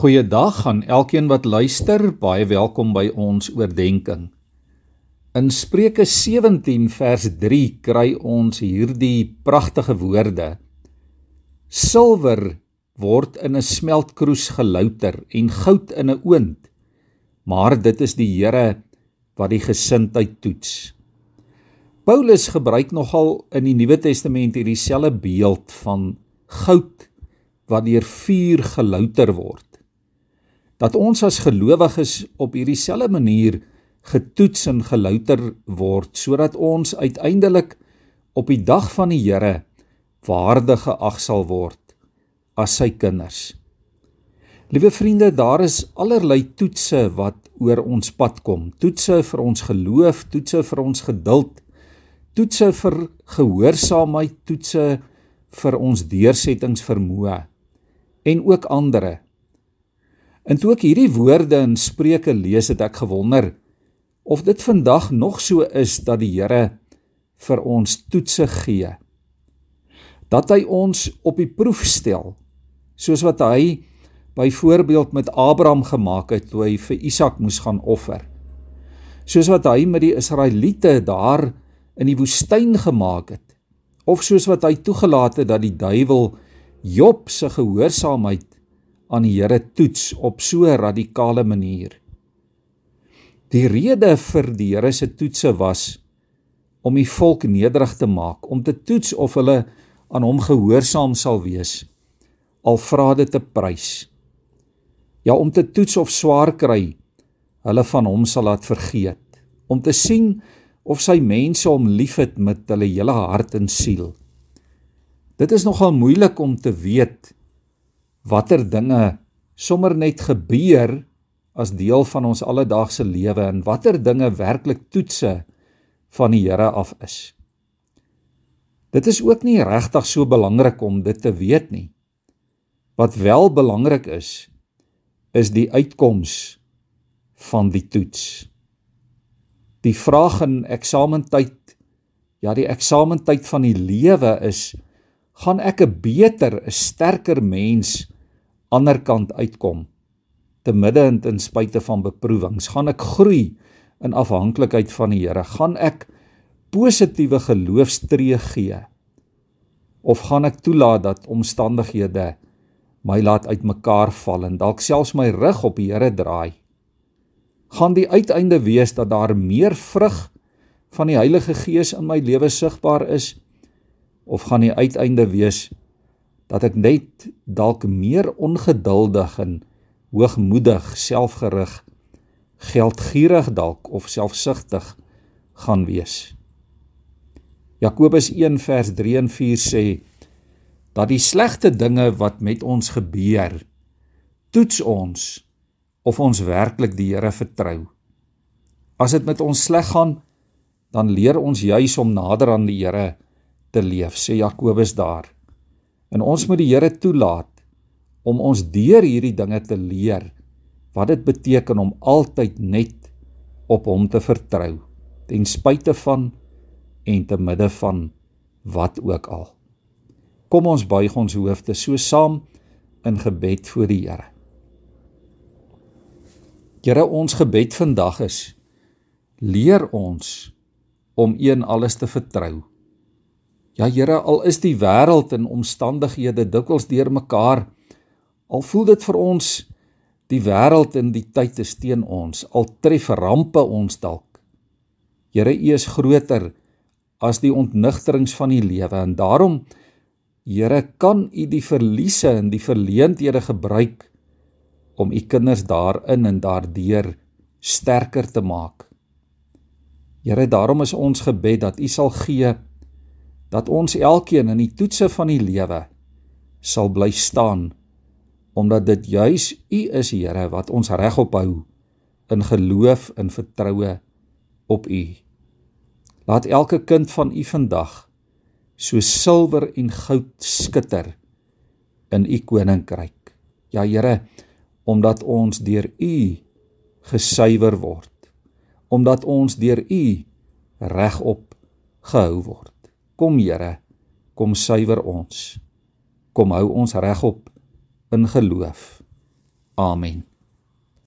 Goeiedag aan elkeen wat luister, baie welkom by ons oordeenking. In Spreuke 17 vers 3 kry ons hierdie pragtige woorde: Silwer word in 'n smeltkroes gelouter en goud in 'n oond, maar dit is die Here wat die gesindheid toets. Paulus gebruik nogal in die Nuwe Testament hierdie selfe beeld van goud wat deur vuur gelouter word dat ons as gelowiges op hierdie selfde manier getoets en gelouter word sodat ons uiteindelik op die dag van die Here waardig geag sal word as sy kinders. Liewe vriende, daar is allerlei toetse wat oor ons pad kom. Toetse vir ons geloof, toetse vir ons geduld, toetse vir gehoorsaamheid, toetse vir ons deursettingsvermoë en ook ander En toe ek hierdie woorde in Spreuke lees, het ek gewonder of dit vandag nog so is dat die Here vir ons toetse gee. Dat hy ons op die proef stel, soos wat hy byvoorbeeld met Abraham gemaak het toe hy vir Isak moes gaan offer. Soos wat hy met die Israeliete daar in die woestyn gemaak het, of soos wat hy toegelaat het dat die duiwel Job se gehoorsaamheid aan die Here toets op so 'n radikale manier. Die rede vir die Here se toetse was om die volk nederig te maak, om te toets of hulle aan hom gehoorsaam sal wees, al vra dit te prys. Ja, om te toets of swaar kry, hulle van hom sal laat vergeet, om te sien of sy mense hom liefhet met hulle hele hart en siel. Dit is nogal moeilik om te weet watter dinge sommer net gebeur as deel van ons alledaagse lewe en watter dinge werklik toetse van die Here af is. Dit is ook nie regtig so belangrik om dit te weet nie. Wat wel belangrik is, is die uitkoms van die toets. Die vraag in eksamentyd, ja die eksamentyd van die lewe is gaan ek 'n beter, 'n sterker mens anderkant uitkom te midde en ten spyte van beproewings. Gaan ek groei in afhanklikheid van die Here? Gaan ek positiewe geloofstree gee? Of gaan ek toelaat dat omstandighede my laat uitmekaar val en dalk selfs my rug op die Here draai? Gaan die uiteinde wees dat daar meer vrug van die Heilige Gees in my lewe sigbaar is? Of gaan die uiteinde wees dat ek net dalk meer ongeduldig en hoogmoedig, selfgerig, geldgierig dalk of selfsugtig gaan wees. Jakobus 1 vers 3 en 4 sê dat die slegte dinge wat met ons gebeur toets ons of ons werklik die Here vertrou. As dit met ons sleg gaan, dan leer ons juis om nader aan die Here te leef, sê Jakobus daar. En ons moet die Here toelaat om ons deur hierdie dinge te leer wat dit beteken om altyd net op hom te vertrou ten spyte van en te midde van wat ook al. Kom ons buig ons hoofde so saam in gebed voor die Here. Here, ons gebed vandag is leer ons om een alles te vertrou Ja Here, al is die wêreld en omstandighede dikwels deurmekaar, al voel dit vir ons die wêreld en die tyd is teen ons, al tref rampe ons dalk. Here, U is groter as die ontnigterings van die lewe en daarom Here, kan U die verliese en die verleenthede gebruik om U kinders daarin en daardeur sterker te maak. Here, daarom is ons gebed dat U sal gee dat ons elkeen in die toetse van die lewe sal bly staan omdat dit juis U is Here wat ons regop hou in geloof en vertroue op U. Laat elke kind van U vandag so silwer en goud skitter in U koninkryk. Ja Here, omdat ons deur U gesuiwer word, omdat ons deur U regop gehou word. Kom Here, kom suiwer ons. Kom hou ons regop in geloof. Amen.